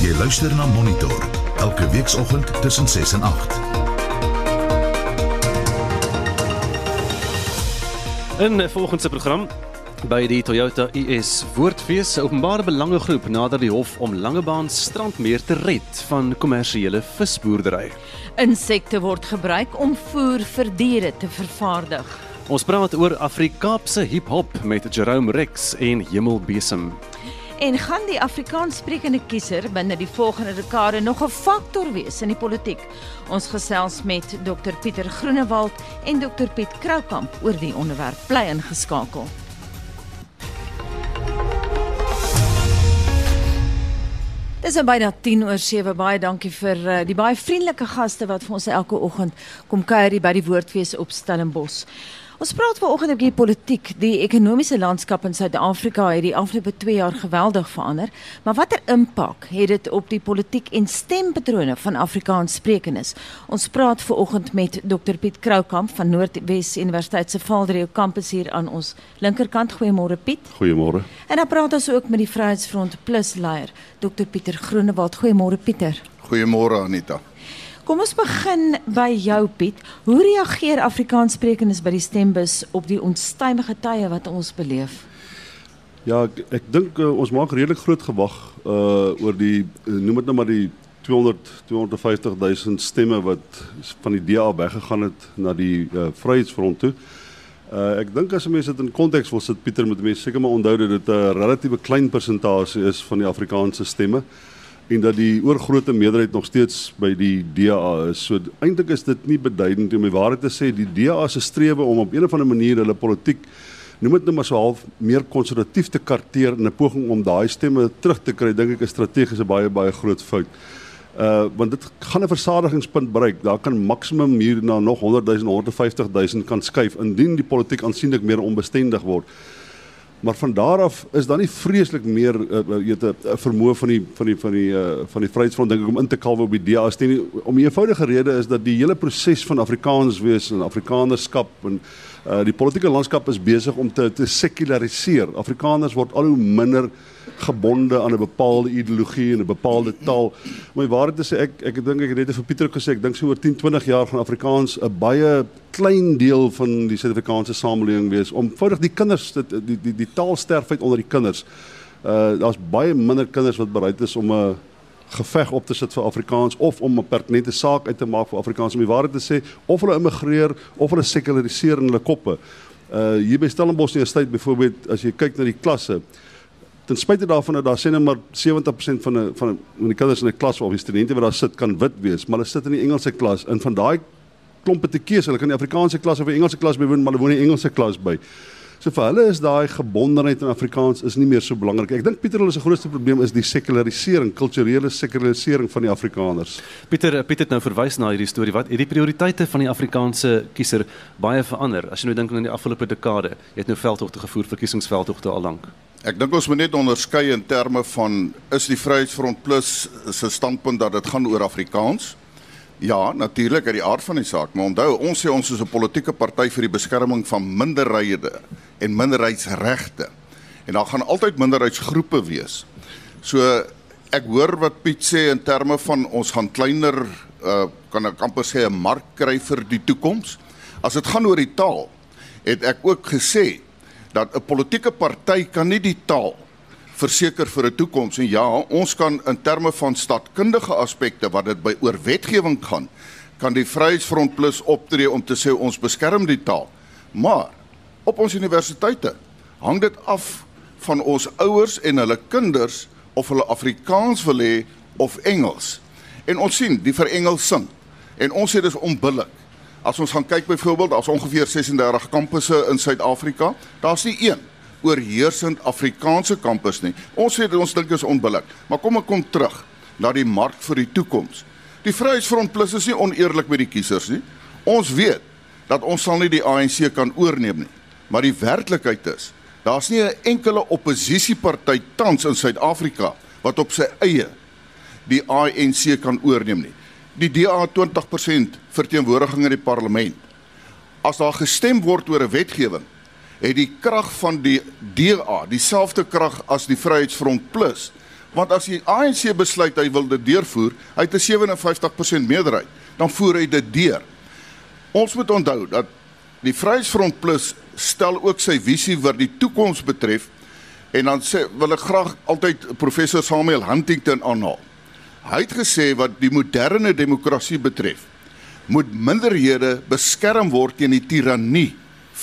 Jy luister na Monitor elke weekoggend tussen 6 en 8. In volgens se program by die Toyota US Woordfees se openbare belangegroep nader die hof om Langebaan strandmeer te red van kommersiële visboerdery. Insekte word gebruik om voer vir diere te vervaardig. Ons praat oor Afrikaanse hiphop met Jerome Rex en Hemelbesem. En gaan die Afrikaanssprekende kiezer binne die volgende dekade nog 'n faktor wees in die politiek? Ons gesels met Dr Pieter Groenewald en Dr Piet Kroukamp oor die onderwerp. Bly ingeskakel. Dis nou byna 10 oor 7. Baie dankie vir uh, die baie vriendelike gaste wat vir ons elke oggend kom kuier by die Woordfees op Stellenbosch. Ons praat vanoggend oor die politiek. Die ekonomiese landskap in Suid-Afrika het die afgelope 2 jaar geweldig verander, maar watter impak het dit op die politiek en stempatrone van Afrikaanssprekendes? Ons praat vanoggend met Dr Piet Kroukamp van Noordwes Universiteit se Valdrio kampus hier aan ons linkerkant. Goeiemôre Piet. Goeiemôre. En dan praat ons ook met die Vryheidsfront Plus leier, Dr Pieter Groenewald. Goeiemôre Pieter. Goeiemôre Anita. Kom ons begin by jou Piet. Hoe reageer Afrikaanssprekendes by die stembus op die onstuimige tye wat ons beleef? Ja, ek, ek dink uh, ons maak redelik groot gewag uh oor die uh, noem dit nou maar die 200 250 000 stemme wat van die DA weggegaan het na die uh, Vryheidsfront toe. Uh ek dink as mense dit in konteks wil sit Pieter moet mense seker maar onthou dat dit 'n relatiewe klein persentasie is van die Afrikaanse stemme en dat die oorgrootste meerderheid nog steeds by die DA is. So eintlik is dit nie beduidend om die waarheid te sê die DA se strewe om op 'n of ander manier hulle politiek noem dit net maar so half meer konservatief te karteer in 'n poging om daai stemme terug te kry, dink ek is strategies 'n baie baie groot fout. Uh want dit gaan 'n versadigingspunt bereik. Daar kan maksimum hier na nog 100 000, 150 000 kan skuif indien die politiek aansienlik meer onbestendig word. Maar van daar af is daar nie vreeslik meer uh, weet 'n vermoë van die van die van die uh, van die Vryheidsfront dink ek om in te kalwe op die DA is nie om 'n eenvoudige rede is dat die hele proses van Afrikaans wees en Afrikanerskap en uh, die politieke landskap is besig om te te sekulariseer. Afrikaners word al hoe minder gebonde aan 'n bepaalde ideologie en 'n bepaalde taal. My waarheid is ek ek dink ek het net vir Pieter gesê ek dink so oor 10, 20 jaar gaan Afrikaans 'n baie klein deel van die Suid-Afrikaanse samelewing wees om eenvoudig die kinders dit die die die taalsterfheid onder die kinders. Uh daar's baie minder kinders wat bereid is om 'n geveg op te sit vir Afrikaans of om 'n pertinente saak uit te maak vir Afrikaans om die waarheid te sê of hulle immigreer of hulle sekulariseer in hulle koppe. Uh hier by Stellenbosch Universiteit byvoorbeeld as jy kyk na die klasse ten spyte daarvan dat daar sê net maar 70% van 'n van van die kinders in 'n klas of die studente wat daar sit kan wit wees, maar hulle sit in die Engelse klas en van daai klompe te keuse, hulle kan die Afrikaanse klas of die Engelse klas bywoon, maar hulle woon in die Engelse klas by. So vir hulle is daai gebondenheid aan Afrikaans is nie meer so belangrik. Ek dink Pieter hulle se grootste probleem is die sekularisering, kulturele sekularisering van die Afrikaners. Pieter Pieter het nou verwys na hierdie storie. Wat het die prioriteite van die Afrikaanse kiezer baie verander? As jy nou dink aan die afgelope dekade, jy het nou veldtogte gevoer, verkiesingsveldtogte al lank. Ek dink ons moet net onderskei in terme van is die Vryheidsfront Plus se standpunt dat dit gaan oor Afrikaans? Ja, natuurlik uit die aard van die saak, maar onthou, ons sê ons is 'n politieke party vir die beskerming van minderhede en minderheidsregte. En daar gaan altyd minderheidsgroepe wees. So ek hoor wat Piet sê in terme van ons gaan kleiner uh kan ek amper sê 'n mark kry vir die toekoms. As dit gaan oor die taal, het ek ook gesê dat 'n politieke party kan nie die taal verseker vir 'n toekoms en ja, ons kan in terme van stadkundige aspekte wat dit by oor wetgewing gaan, kan die Vryheidsfront Plus optree om te sê ons beskerm die taal. Maar op ons universiteite hang dit af van ons ouers en hulle kinders of hulle Afrikaans wil hê of Engels. En ons sien die verengelsing en ons sê dis onbillik. As ons gaan kyk byvoorbeeld, daar's ongeveer 36 kampusse in Suid-Afrika. Daar's nie een oorheersend Afrikaanse kampus nie. Ons sê ons dink is onbillik. Maar kom ek kom terug na die mark vir die toekoms. Die Vryheidsfront Plus is nie oneerlik met die kiesers nie. Ons weet dat ons sal nie die ANC kan oorneem nie. Maar die werklikheid is, daar's nie 'n enkele oppositiepartyt tans in Suid-Afrika wat op sy eie die ANC kan oorneem nie. Die DA 20% verteenwoordiging in die parlement. As daar gestem word oor 'n wetgewing, het die krag van die DA dieselfde krag as die Vryheidsfront Plus Want as die ANC besluit hy wil dit deurvoer, hy het 'n 57% meerderheid, dan voer hy dit deur. Ons moet onthou dat die Vryheidsfront Plus stel ook sy visie wat die toekoms betref en dan sê wil ek graag altyd professor Samuel Huntington aanhaal. Hy het gesê wat die moderne demokrasie betref, moet minderhede beskerm word teen die tirannie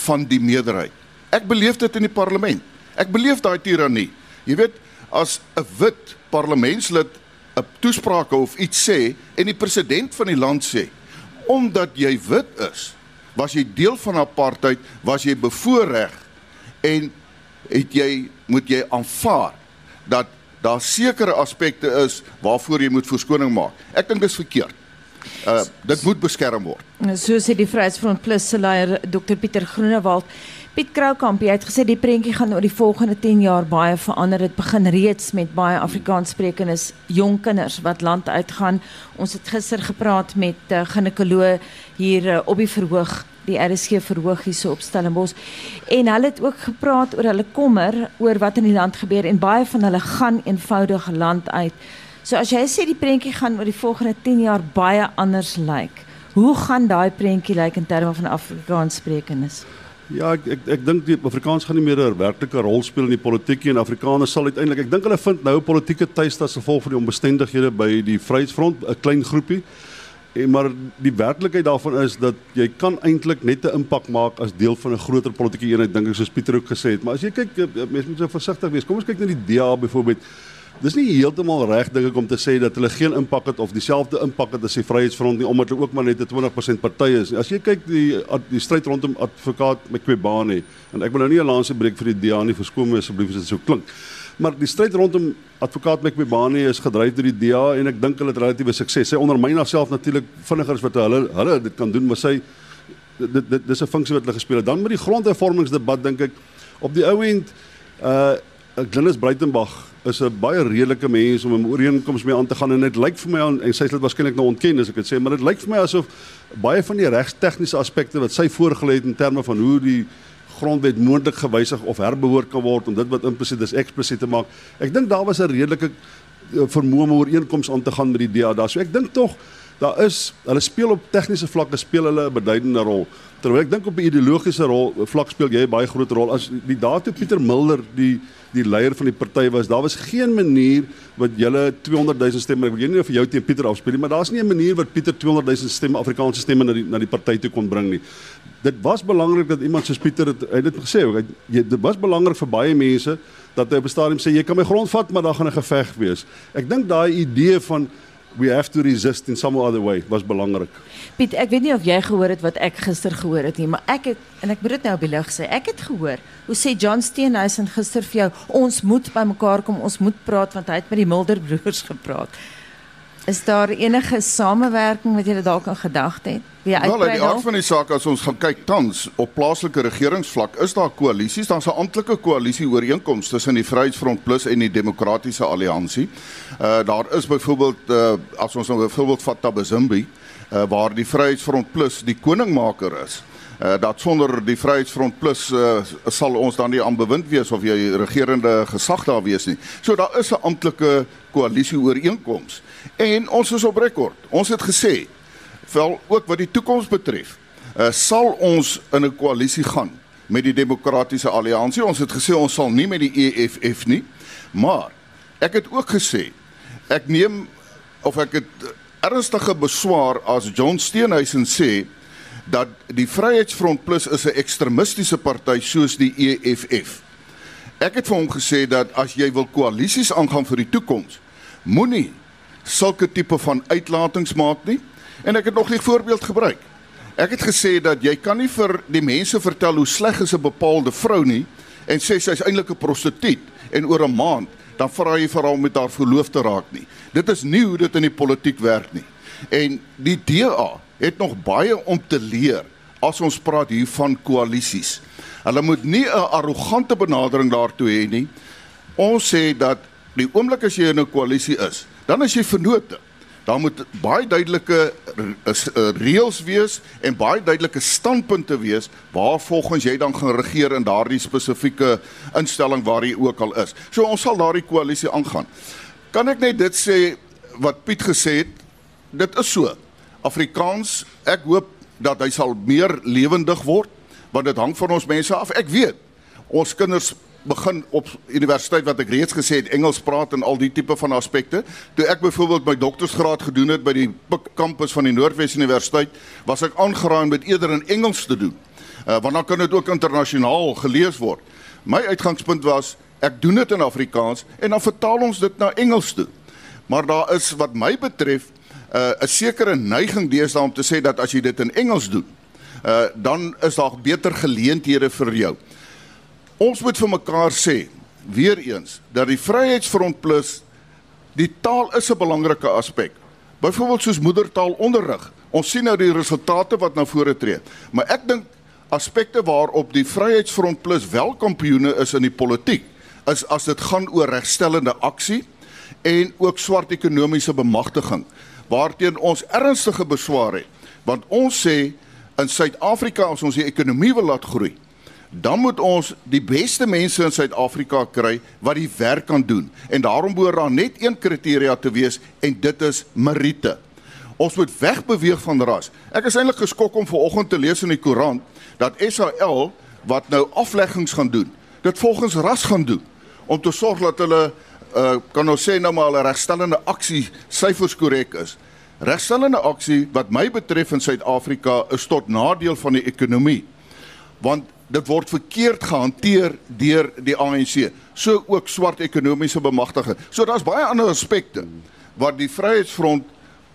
van die meerderheid. Ek beleef dit in die parlement. Ek beleef daai tirannie. Jy weet, as 'n wit parlementslid 'n toespraak of iets sê en die president van die land sê omdat jy wit is, was jy deel van apartheid, was jy bevoordeel en het jy moet jy aanvaar dat daar sekere aspekte is waarvoor jy moet verskoning maak. Ek dink dis verkeerd. Uh dit moet beskerm word. So sê die Vryheidsfront Plus se leier Dr Pieter Groenewald. Piet Kroukamp het gesê die prentjie gaan oor die volgende 10 jaar baie verander. Dit begin reeds met baie Afrikaanssprekendes jong kinders wat land uitgaan. Ons het gister gepraat met 'n uh, ginekoloog hier uh, op die verhoog, die RSG verhoog hier so op Stellenbosch. En hulle het ook gepraat oor hulle kommer oor wat in die land gebeur en baie van hulle gaan eenvoudig land uit. So as jy sê die prentjie gaan oor die volgende 10 jaar baie anders lyk. Hoe gaan daai prentjie lyk in terme van Afrikaanssprekendes? Ja, ek ek, ek dink die Afrikaans gaan nie meer 'n werklike rol speel in die politiek nie en Afrikaners sal uiteindelik ek dink hulle vind nou politieke tuiste as gevolg van die onbestendighede by die Vryheidsfront, 'n klein groepie. En maar die werklikheid daarvan is dat jy kan eintlik net 'n impak maak as deel van 'n groter politieke eenheid dink ek soos Pieter ook gesê het. Maar as jy kyk, mense moet so versigtig wees. Kom ons kyk na die DA byvoorbeeld. Dis nie heeltemal reg dink ek om te sê dat hulle geen impak het of dieselfde impak het as die Vryheidsfront nie omdat hulle ook maar net 'n 20% party is. As jy kyk die die stryd rondom advokaat Mqwebane en ek wil nou nie 'n lanse breek vir die DA nie, verskoon my asseblief as dit so klink. Maar die stryd rondom advokaat Mqwebane is gedryf deur die DA en ek dink hulle het relatiewe sukses. Sy ondermyn haarself natuurlik vinniger as wat hulle hulle dit kan doen, maar sy dit dit dis 'n funksie wat hulle gespeel het. Dan met die grondhervormingsdebat dink ek op die ou end uh Glennis Breitenberg is 'n baie redelike mens om 'n ooreenkoms mee aan te gaan en dit lyk vir my aan en sy sê dit waarskynlik nou ontken as ek dit sê, maar dit lyk vir my asof baie van die regstegniese aspekte wat sy voorgelê het in terme van hoe die grondwet moontlik gewysig of herbehoor kan word om dit wat implisiet is eksplisiet te maak. Ek dink daar was 'n redelike eh, vermoë om ooreenkoms aan te gaan met die DA daar. So ek dink tog daar is hulle speel op tegniese vlakke speel hulle 'n beduidende rol. Terwyl ek dink op 'n ideologiese rol vlak speel jy 'n baie groot rol as die dato Pieter Mulder die die leier van die party was. Daar was geen manier wat julle 200 000 stemme, ek weet nie of jou teen Pieter afspeel nie, maar daar's nie 'n manier wat Pieter 200 000 stemme Afrikaanse stemme na die na die party toe kon bring nie. Dit was belangrik dat iemand soos Pieter het, het dit gesê ook. Dit was belangrik vir baie mense dat hy op 'n stadium sê jy kan my grond vat, maar daar gaan 'n geveg wees. Ek dink daai idee van we have to resist in some other way was belangrik. Piet, ek weet nie of jy gehoor het wat ek gister gehoor het nie, maar ek het en ek moet dit nou op die lig sê. Ek het gehoor hoe sê John Steenhuisen gister vir jou, ons moet bymekaar kom, ons moet praat want hy het met die Mulder broers gepraat. Is daar enige samewerking wat julle dalk aan gedagte het? Wel, die aard van die saak as ons gaan kyk tans op plaaslike regeringsvlak, is daar koalisies, daar's 'n amptelike koalisie ooreenkoms tussen die Vryheidsfront Plus en die Demokratiese Alliansie. Uh daar is byvoorbeeld uh as ons nou byvoorbeeld vat Tabazimbi, uh waar die Vryheidsfront Plus die koningmaker is. Uh dat sonder die Vryheidsfront Plus uh sal ons dan nie aan bewind wees of jy regerende gesag daar wees nie. So daar is 'n amptelike koalisie ooreenkoms. En ons is op rekord. Ons het gesê wel ook wat die toekoms betref, uh, sal ons in 'n koalisie gaan met die Demokratiese Alliansie. Ons het gesê ons sal nie met die EFF nie, maar ek het ook gesê ek neem of ek het ernstige beswaar as John Steenhuisen sê dat die Vryheidsfront Plus is 'n ekstremistiese party soos die EFF. Ek het vir hom gesê dat as jy wil koalisies aangaan vir die toekoms, moenie sulke tipe van uitlatings maak nie. En ek het nog 'n voorbeeld gebruik. Ek het gesê dat jy kan nie vir die mense vertel hoe sleg is 'n bepaalde vrou nie en sê sy is eintlik 'n prostituut en oor 'n maand dan vra jy vir haar om met haar verloof te raak nie. Dit is nie hoe dit in die politiek werk nie. En die DA het nog baie om te leer as ons praat hier van koalisies. Hulle moet nie 'n arrogante benadering daartoe hê nie. Ons sê dat die oomblik as jy in 'n koalisie is, dan is jy vennote. Daar moet baie duidelike eh, reëls wees en baie duidelike standpunte wees waar volgens jy dan gaan regeer in daardie spesifieke instelling waar jy ook al is. So ons sal daardie koalisie aangaan. Kan ek net dit sê wat Piet gesê het? Dit is so. Afrikaans, ek hoop dat hy sal meer lewendig word want dit hang van ons mense af. Ek weet ons kinders begin op universiteit wat ek reeds gesê het Engels praat en al die tipe van aspekte. Toe ek byvoorbeeld my doktorsgraad gedoen het by die PIK kampus van die Noordwes Universiteit, was ek aangeraai dit eerder in Engels te doen. Uh, want dan kan dit ook internasionaal gelees word. My uitgangspunt was ek doen dit in Afrikaans en dan vertaal ons dit na Engels toe. Maar daar is wat my betref uh, 'n sekere neiging deesdae om te sê dat as jy dit in Engels doen, uh, dan is daar beter geleenthede vir jou. Ons moet vir mekaar sê weer eens dat die Vryheidsfront Plus die taal is 'n belangrike aspek. Byvoorbeeld soos moedertaalonderrig. Ons sien nou die resultate wat na vore tree. Maar ek dink aspekte waarop die Vryheidsfront Plus wel kampioene is in die politiek is as dit gaan oor regstellende aksie en ook swart ekonomiese bemagtiging waarteen ons ernstige beswaar het. Want ons sê in Suid-Afrika as ons die ekonomie wil laat groei, dan moet ons die beste mense in Suid-Afrika kry wat die werk kan doen. En daarom behoort daar net een kriteria te wees en dit is meriete. Ons moet wegbeweeg van ras. Ek is eintlik geskok om vanoggend te lees in die koerant dat SAL wat nou afleggings gaan doen, dit volgens ras gaan doen om te sorg dat hulle uh, kan ons sê nou maar 'n regstellende aksie syfers korrek is. Regstellende aksie wat my betref in Suid-Afrika is tot nadeel van die ekonomie. Want dit word verkeerd gehanteer deur die ANC. So ook swart ekonomiese bemagtiging. So daar's baie ander aspekte wat die Vryheidsfront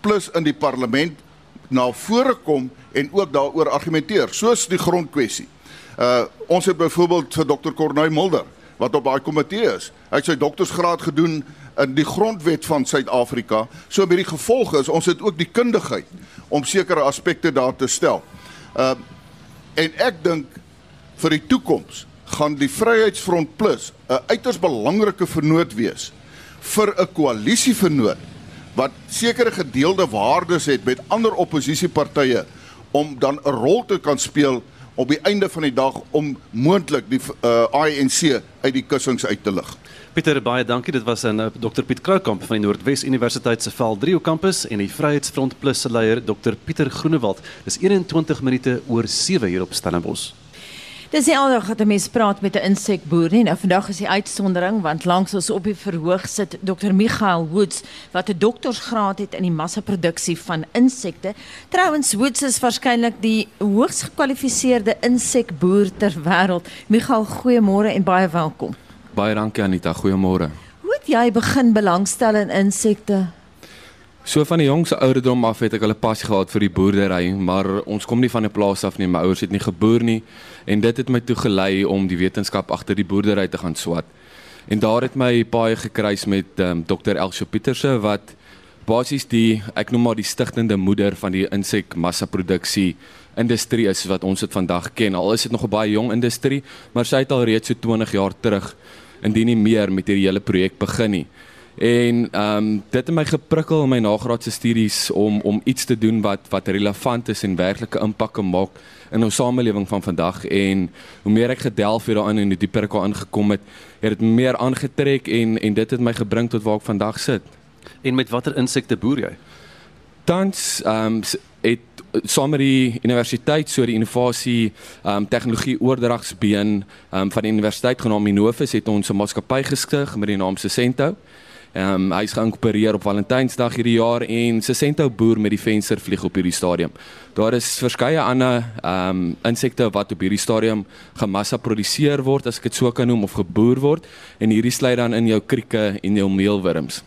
plus in die parlement na vore kom en ook daaroor argumenteer, soos die grondkwessie. Uh ons het byvoorbeeld vir Dr. Corneil Mulder wat op daai komitee is. Hy het sy doktorsgraad gedoen in die grondwet van Suid-Afrika. So met die gevolge is ons het ook die kundigheid om sekere aspekte daar te stel. Uh en ek dink vir die toekoms gaan die Vryheidsfront Plus 'n uiters belangrike vernoot wees vir 'n koalisievernoot wat sekere gedeelde waardes het met ander oppositiepartye om dan 'n rol te kan speel op die einde van die dag om moontlik die uh, ANC uit die kussings uit te lig. Pieter baie dankie. Dit was 'n uh, Dr Piet Kroukamp van die Noordwes Universiteit se Val 3 kampus en die Vryheidsfront Plus se leier Dr Pieter Groenewald. Dis 21 minute oor 7 hier op Stellenbosch. Dis nie aldag dat 'n mens praat met 'n insekboer nie. Nou vandag is die uitsondering want langs ons op die verhoog sit Dr Michael Woods wat 'n doktorsgraad het in die massaproduksie van insekte. Trouwens Woods is waarskynlik die hoogs gekwalifiseerde insekboer ter wêreld. Michael, goeiemôre en baie welkom. Baie dankie Anita, goeiemôre. Hoe het jy begin belangstel in insekte? So van die jongse ouderdom af het ek hulle passie gehad vir die boerdery, maar ons kom nie van 'n plaas af nie. My ouers het nie geboer nie en dit het my toe gelei om die wetenskap agter die boerdery te gaan swat. En daar het my paai gekruis met um, ehm, Dr. Elsje Pieterse wat basies die ek noem maar die stigtende moeder van die insekmassaproduksie industrie is wat ons dit vandag ken. Al is dit nog 'n baie jong industrie, maar sy het al reeds so 20 jaar terug indien nie meer met hierdie hele projek begin nie. En ehm um, dit het my geprikkel in my nagraadse studies om om iets te doen wat wat relevant is en werklike impak kan maak in ons samelewing van vandag en hoe meer ek gedelf het daarin en hoe dieper ek daarin gekom het, het dit meer aangetrek en en dit het my gebring tot waar ek vandag sit. En met watter insekte boer jy? Tans ehm um, het saam met die universiteit so die innovasie ehm um, tegnologie oordragsbeen ehm um, van die universiteit genaamd Innovus het ons 'n maatskappy gestig met die naam Sesento. Ehm um, hy's geïnkorporeer op Valentynsdag hierdie jaar en Sesento boer met die venstervlieg op hierdie stadium. Daar is verskeie ander ehm um, insekte wat op hierdie stadium gemassa produseer word as ek dit so kan noem of geboer word en hierdie sluit dan in jou krieke en jou meelwurms.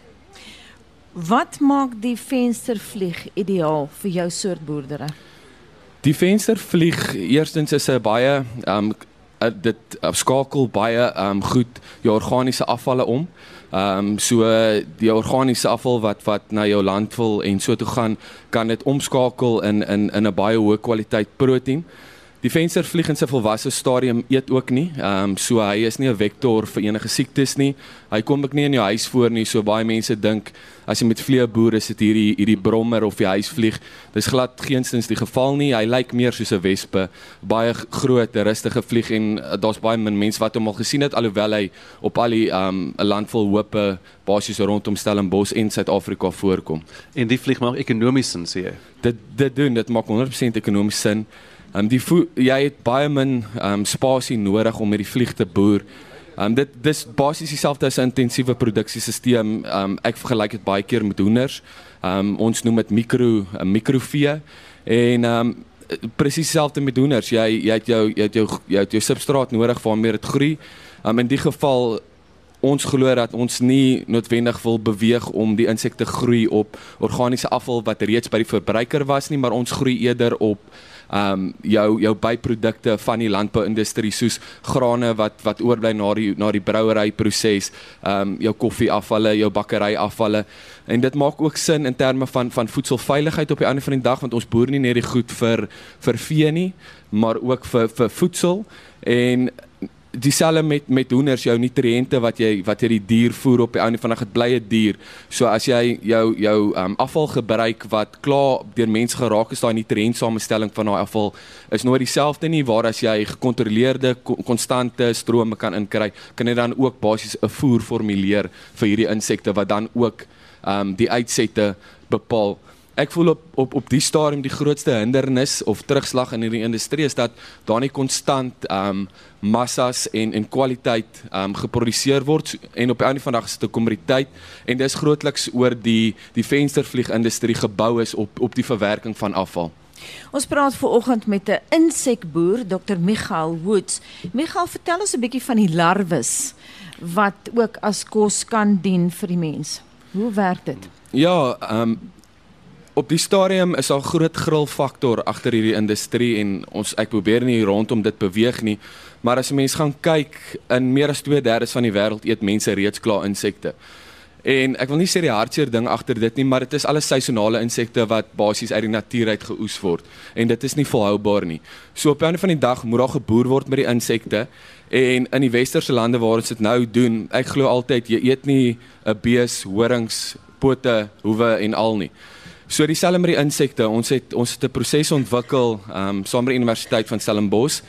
Wat maak die venstervlieg ideaal vir jou soort boerdery? Die venstervlieg eerstens is 'n baie ehm um, dit skakel baie ehm um, goed jou organiese afvalle om. Ehm um, so die organiese afval wat wat na jou landvol en so toe gaan, kan dit omskakel in in in 'n baie hoë kwaliteit proteïen. Die venstervlieg in sy volwasse stadium eet ook nie. Ehm um, so hy is nie 'n vektor vir enige siektes nie. Hy kom ook nie in jou huis voor nie. So baie mense dink as jy met vlee boer is dit hierdie hierdie brommer of die huisvlieg. Dis glad geensins die geval nie. Hy lyk meer soos 'n wespe, baie groot, rustige vlieg en uh, daar's baie min mense wat hom al gesien het alhoewel hy op al die ehm um, 'n land vol hope basies rondom Stellenbosch en Suid-Afrika voorkom. En die vlieg maak ekonomies sin sê jy. Dit dit doen dit maak 100% ekonomies sin. Ehm um, die jy het baie min ehm um, spasie nodig om met die vlieg te boer. Ehm um, dit dis basies dieselfde as 'n intensiewe produksiesisteem. Ehm um, ek vergelyk dit baie keer met hoenders. Ehm um, ons noem dit mikro 'n mikrovee en ehm um, presies dieselfde met hoenders. Jy jy het jou jy het jou jy het jou substraat nodig waarmee dit groei. Ehm um, in die geval ons glo dat ons nie noodwendig wil beweeg om die insekte groei op organiese afval wat reeds by die verbruiker was nie, maar ons groei eerder op um jou jou byprodukte van die landbouindustrie soos grane wat wat oorbly na die na die brouery proses, um jou koffieafvalle, jou bakkery afvalle. En dit maak ook sin in terme van van voedselveiligheid op die einde van die dag want ons boer nie net die goed vir vir vee nie, maar ook vir vir voedsel en dieselfde met met hoenders jou nutriënte wat jy wat jy die dier voer op die einde van die dag het blye dier. So as jy jou jou um, afval gebruik wat klaar deur mense geraak is daai nutriëntsamestelling van daai afval is nooit dieselfde nie waar as jy gekontroleerde konstante strome kan inkry, kan jy dan ook basies 'n voer formuleer vir hierdie insekte wat dan ook um, die uitsette bepaal ek voel op op op die stadium die grootste hindernis of terugslag in hierdie industrie is dat daar nie konstant ehm um, massas en en kwaliteit ehm um, geproduseer word en op die einde van die dag is dit 'n kommoditeit en dis grootliks oor die die venstervlieg industrie gebou is op op die verwerking van afval. Ons praat veraloggend met 'n insekboer, Dr. Michael Woods. Michael, vertel ons 'n bietjie van die larwes wat ook as kos kan dien vir die mens. Hoe werk dit? Ja, ehm um, op die stadium is daar groot grilfaktor agter hierdie industrie en ons ek probeer nie rondom dit beweeg nie. Maar as 'n mens gaan kyk in meer as 2/3 van die wêreld eet mense reeds klaar insekte. En ek wil nie sê die hartseer ding agter dit nie, maar dit is alles seisonale insekte wat basies uit die natuur uit geoes word en dit is nie volhoubaar nie. So op 'n van die dag moet daar geboer word met die insekte en in die westerse lande waar ons dit nou doen, ek glo altyd jy eet nie 'n bees, horings, pote, hoewe en al nie. So dieselfde met die insekte. Ons het ons het 'n proses ontwikkel ehm um, saam met die Universiteit van Stellenbosch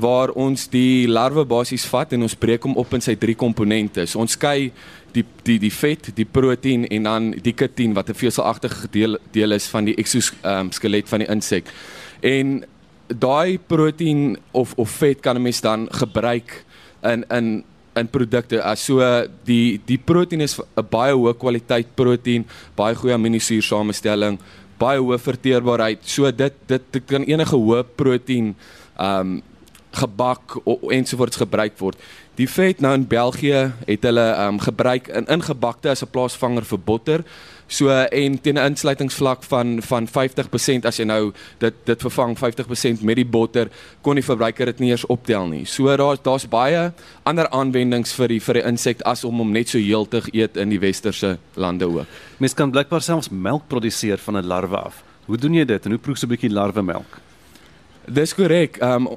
waar ons die larwe basies vat en ons breek hom op in sy drie komponente. So ons skei die die die vet, die proteïen en dan die kitien wat 'n veselagtige deel deel is van die exoskelet um, van die insek. En daai proteïen of of vet kan 'n mens dan gebruik in in in produkte. As so die die proteïen is 'n baie hoë kwaliteit proteïen, baie goeie aminosuursamestelling, baie hoë verteerbaarheid. So dit dit, dit kan enige hoë proteïen um gebak ensovoorts gebruik word. Die vet nou in België het hulle um gebruik in ingebakte as 'n plaasvanger vir botter. So en teen 'n insluitingsvlak van van 50% as jy nou dit dit vervang 50% met die botter kon die verbruiker dit nie eens optel nie. So daar's daar's baie ander aanwendings vir die vir die insek as om hom net so heeltig eet in die westerse lande ook. Mens kan blykbaar selfs melk produseer van 'n larwe af. Hoe doen jy dit en hoe proe so 'n bietjie larwemelk? Dis korrek. Ehm um,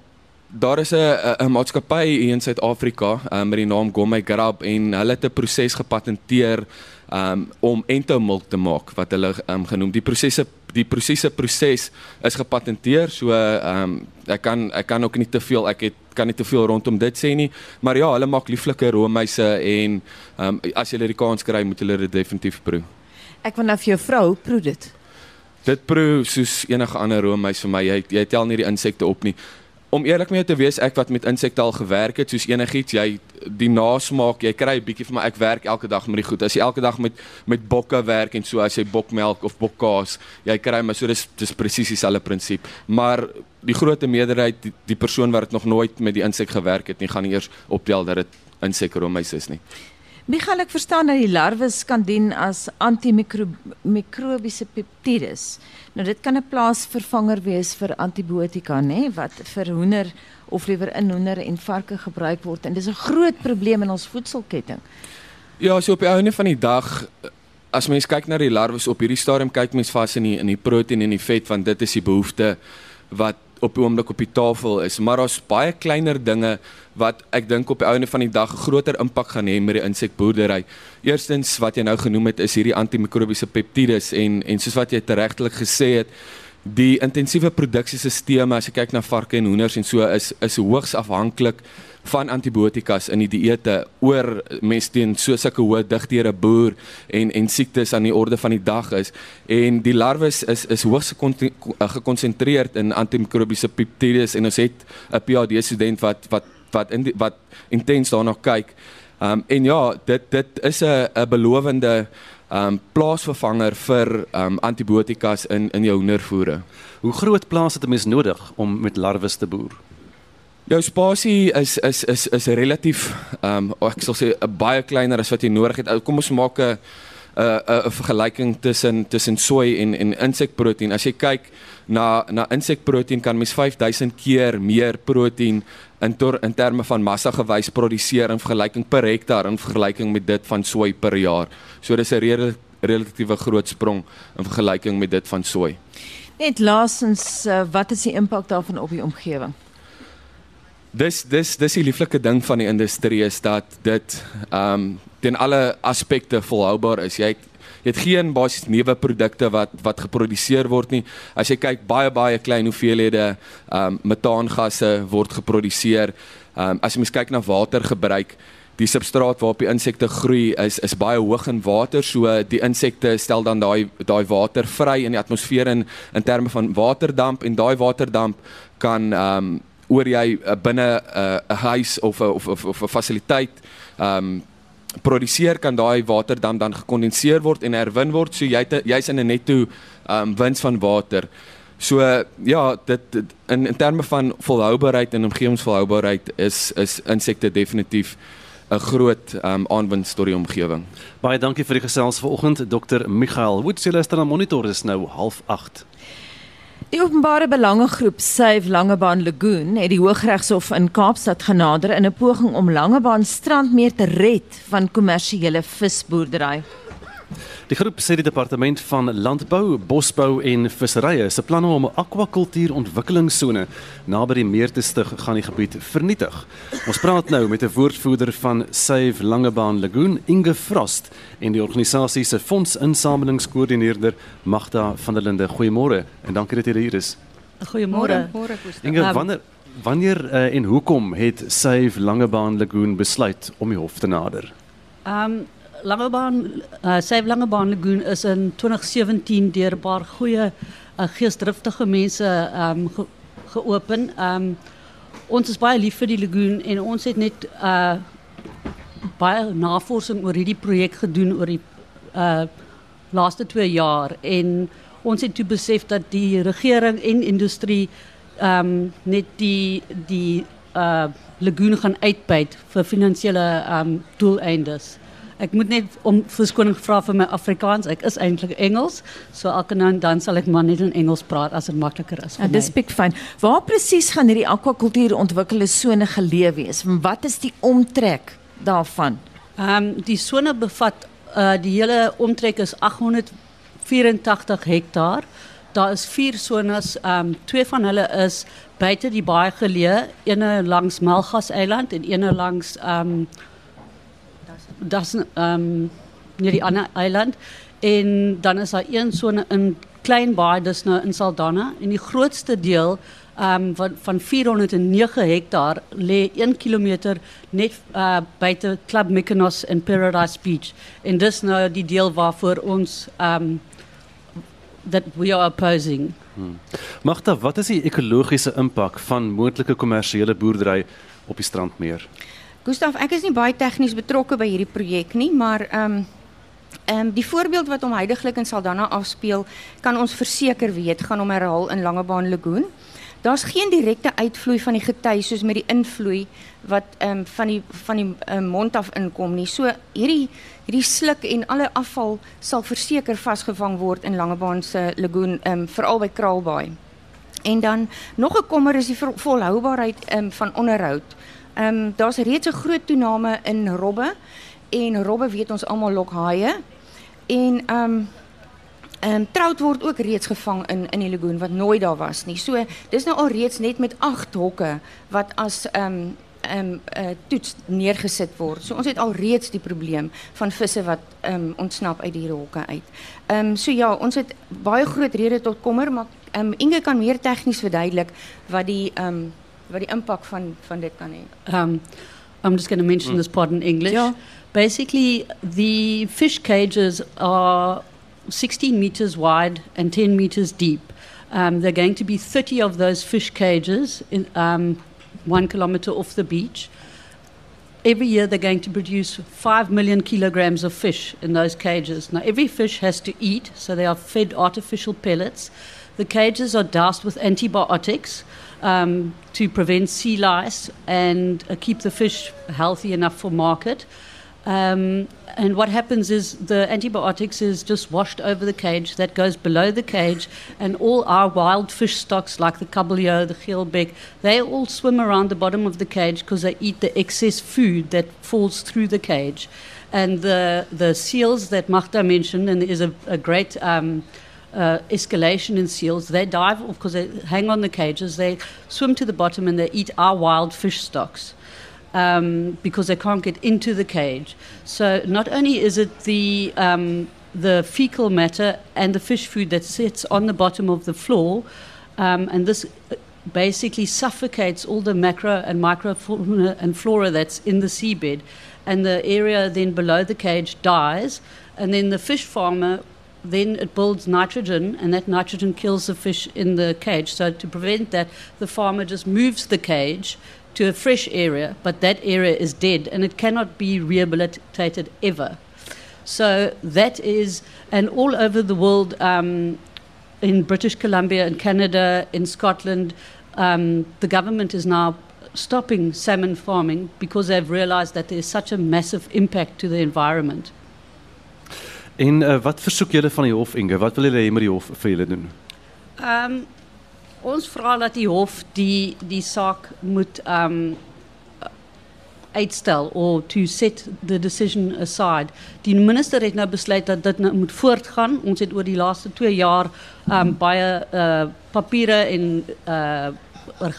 daar is 'n 'n maatskappy hier in Suid-Afrika um, met die naam Gourmet Grab en hulle het 'n proses gepatenteer um, om entomilk te maak wat hulle um, genoem. Die prosesse die prosesse proses is gepatenteer so um, ek kan ek kan ook nie te veel ek het kan nie te veel rondom dit sê nie. Maar ja hulle maak lieflike roomhuise en um, as jy die kans kry moet hulle dit definitief proe. Ek wil nou vir jou vrou proe dit? Dit proe soos enige ander roomhuis vir my. Jy jy tel nie die insekte op nie om eerlik met jou te wees, ek wat met insekte al gewerk het, soos enigiets, jy die nasmaak, jy kry 'n bietjie van my ek werk elke dag met die goed. As jy elke dag met met bokke werk en so as jy bokmelk of bokkaas, jy kry maar so dis dis presies dieselfde prinsip. Maar die groot meerderheid die, die persoon wat nog nooit met die insek gewerk het nie, gaan nie eers optel dat dit insekromeis is nie. Michael, ek verstaan dat die larwes kan dien as antimikrobiese peptides. Nou dit kan 'n plaasvervanger wees vir antibiotika, nê, wat vir hoender of liewer in hoender en varke gebruik word en dis 'n groot probleem in ons voedselketting. Ja, so op die einde van die dag as mens kyk na die larwes op hierdie stadium kyk mens vas in die in die proteïen en die vet want dit is die behoefte wat op die oomblik op die tafel is, maar daar's baie kleiner dinge wat ek dink op die einde van die dag groter impak gaan hê met die insekboerdery. Eerstens wat jy nou genoem het is hierdie antimikrobiese peptides en en soos wat jy regtelik gesê het, die intensiewe produksiesisteme as jy kyk na varke en hoenders en so is is hoogs afhanklik van antibiotikas in die dieete oor mense teen so sulke hoë digtere boer en en siektes aan die orde van die dag is en die larwes is is hoogs gekonsentreerd in antimikrobiese peptides en ons het 'n PhD student wat wat wat in die, wat intens daarna kyk. Ehm um, en ja, dit dit is 'n 'n belowende ehm um, plaasvervanger vir ehm um, antibiotikas in in jou hoendervoere. Hoe groot plaas het 'n mens nodig om met larwes te boer? Jou spasie is is is is relatief ehm um, ek sal sê 'n baie kleiner as wat jy nodig het. Kom ons maak 'n 'n 'n vergelyking tussen tussen sooi en en insekproteïen. As jy kyk na na insekproteïen kan mens 5000 keer meer proteïen in tor, in terme van massa gewys produseer in vergelyking per hektaar in vergelyking met dit van sooi per jaar. So dis 'n rel relatiewe groot sprong in vergelyking met dit van sooi. Net laasens wat is die impak daarvan op die omgewing? Dis dis dis die lieflike ding van die industrie is dat dit ehm um, ten alle aspekte volhoubaar is. Jy jy het geen basies nuwe produkte wat wat geproduseer word nie. As jy kyk baie baie klein hoeveelhede ehm um, metaangasse word geproduseer. Ehm um, as jy mens kyk na watergebruik Die substraat waarop die insekte groei is is baie hoog in water, so die insekte stel dan daai daai water vry in die atmosfeer in in terme van waterdamp en daai waterdamp kan ehm um, oor jy uh, binne eh, 'n uh, huis of 'n of of 'n fasiliteit um, produseer kan daai waterdam dan gekondenseer word en herwin word so jy jy's in 'n netto um, wins van water. So uh, ja, dit, dit in in terme van volhoubaarheid en omgewingsvolhoubaarheid is is insekte definitief 'n groot um, aanwinst tot die omgewing. Baie dankie vir die gesels vanoggend Dr. Michael Woods, jy luister na Monitor is nou 08:30. Die openbare belangegroep Save Langebaan Lagoon het die Hooggeregshof in Kaapstad genader in 'n poging om Langebaan strandmeer te red van kommersiële visboerdery. Die groep sê die departement van landbou, bosbou en visserye se planne om 'n akwakultuurontwikkelingsone naby die meer te stig gaan die gebied vernietig. Ons praat nou met 'n woordvoerder van Save Langebaan Lagoon, Inge Frost, en die organisasie se fondsinsamelingskoördineerder Magda van der Linde. Goeiemôre en dankie dat jy hier is. Goeiemôre. Inge, wanneer wanneer uh, en hoekom het Save Langebaan Lagoon besluit om die hof te nader? Ehm um, Langebaan uh, Save Langebaan Lagoon is in 2017 deur 'n paar goeie uh, geesdriftige mense um, ge geopen. Um, ons is baie lief vir die lagoon en ons het net uh baie navorsing oor hierdie projek gedoen oor die uh laaste 2 jaar en ons het toe besef dat die regering en industrie um, net die die uh lagoon gaan uitbuit vir finansiële um, doeleindes. Ek moet net om verskoning vra vir my Afrikaans. Ek is eintlik Engels, so elke nou en dan sal ek maar net in Engels praat as dit makliker is vir ja, my. Dis pik fyn. Waar presies gaan hierdie akwakultuur ontwikkelde sone geleë wees? Wat is die omtrek daarvan? Ehm um, die sone bevat uh die hele omtrek is 884 hektaar. Daar is vier sones, ehm um, twee van hulle is buite die baai geleë, eene langs Melgas eiland en eene langs ehm um, dat is um, die ander eiland. En dan is daar een sone in klein baai, dis nou in Saldanha en die grootste deel um, van, van 409 hektaar lê 1 km net uh, buite Club Mykonos in Paradise Beach. En dis nou die deel waarvoor ons um, we are opposing. Hmm. Magda, wat is die ekologiese impak van moontlike kommersiële boerdery op die strandmeer? Gustaf, ek is nie baie tegnies betrokke by hierdie projek nie, maar ehm um, ehm um, die voorbeeld wat hom heidaglik in Saldanha afspeel, kan ons verseker weet gaan om herhaal in Langebaan Lagoon. Daar's geen direkte uitvloei van die gety soos met die invloei wat ehm um, van die van die um, mond af inkom nie. So hierdie hierdie sluk en alle afval sal verseker vasgevang word in Langebaan se lagoon ehm um, veral by Kraalbaai. En dan nog 'n kommer is die volhoubaarheid ehm um, van onderhoud. Ehm um, daar's reeds 'n groot toename in robbe en robbe weet ons almal lok haie. En ehm um, Ehm um, trout word ook reeds gevang in in die lagoon wat nooit daar was nie. So dis nou al reeds net met 8 hokke wat as ehm um, ehm um, uh, toets neergesit word. So ons het al reeds die probleem van visse wat ehm um, ontsnap uit die hokke uit. Ehm um, so ja, ons het baie groot rede tot kommer, maar ehm um, Inge kan meer tegnies verduidelik wat die ehm um, wat die impak van van dit kan. Um, I'm just going to mention this part in English. Yeah. Basically, the fish cages are 16 meters wide and 10 meters deep. Um, there are going to be 30 of those fish cages in, um, one kilometer off the beach. Every year, they're going to produce 5 million kilograms of fish in those cages. Now, every fish has to eat, so they are fed artificial pellets. The cages are doused with antibiotics um, to prevent sea lice and uh, keep the fish healthy enough for market. Um, and what happens is the antibiotics is just washed over the cage that goes below the cage, and all our wild fish stocks like the kabeljau, the geelbeck, they all swim around the bottom of the cage because they eat the excess food that falls through the cage. And the, the seals that Magda mentioned, and there's a, a great um, uh, escalation in seals. They dive off because they hang on the cages. They swim to the bottom and they eat our wild fish stocks um, because they can't get into the cage. So not only is it the um, the fecal matter and the fish food that sits on the bottom of the floor, um, and this basically suffocates all the macro and microfauna and flora that's in the seabed, and the area then below the cage dies, and then the fish farmer then it builds nitrogen, and that nitrogen kills the fish in the cage. So, to prevent that, the farmer just moves the cage to a fresh area, but that area is dead and it cannot be rehabilitated ever. So, that is, and all over the world, um, in British Columbia, in Canada, in Scotland, um, the government is now stopping salmon farming because they've realized that there's such a massive impact to the environment. En uh, wat versoek julle van die hof Inge? Wat wil julle hê moet die hof vir julle doen? Um, ons vra dat die hof die die saak moet um, uitstel or to set the decision aside. Die minister het nou besluit dat dit nou moet voortgaan. Ons het oor die laaste 2 jaar um, baie uh papiere en uh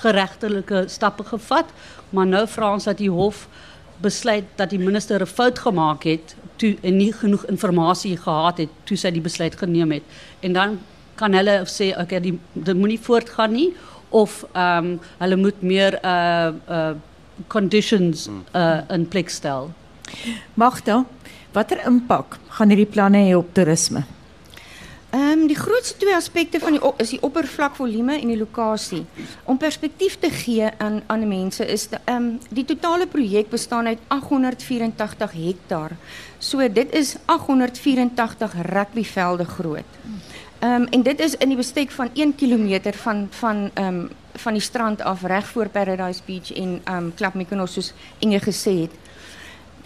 geregtelike stappe gevat, maar nou vra ons dat die hof besluit dat die minister 'n fout gemaak het toe en nie genoeg inligting gehad het toe sy die besluit geneem het. En dan kan hulle sê okay, die dit moenie voortgaan nie of ehm um, hulle moet meer uh uh conditions uh in plek stel. Magda, watter impak gaan hierdie planne hê op toerisme? Ehm um, die grootste twee aspekte van die is die oppervlakvolume en die lokasie. Om perspektief te gee aan aan mense is ehm um, die totale projek bestaan uit 884 hektaar. So dit is 884 rugbyvelde groot. Ehm um, en dit is in die bestek van 1 km van van ehm van die strand af reg voor Paradise Beach en ehm um, Klap Mykonos soos Inge gesê.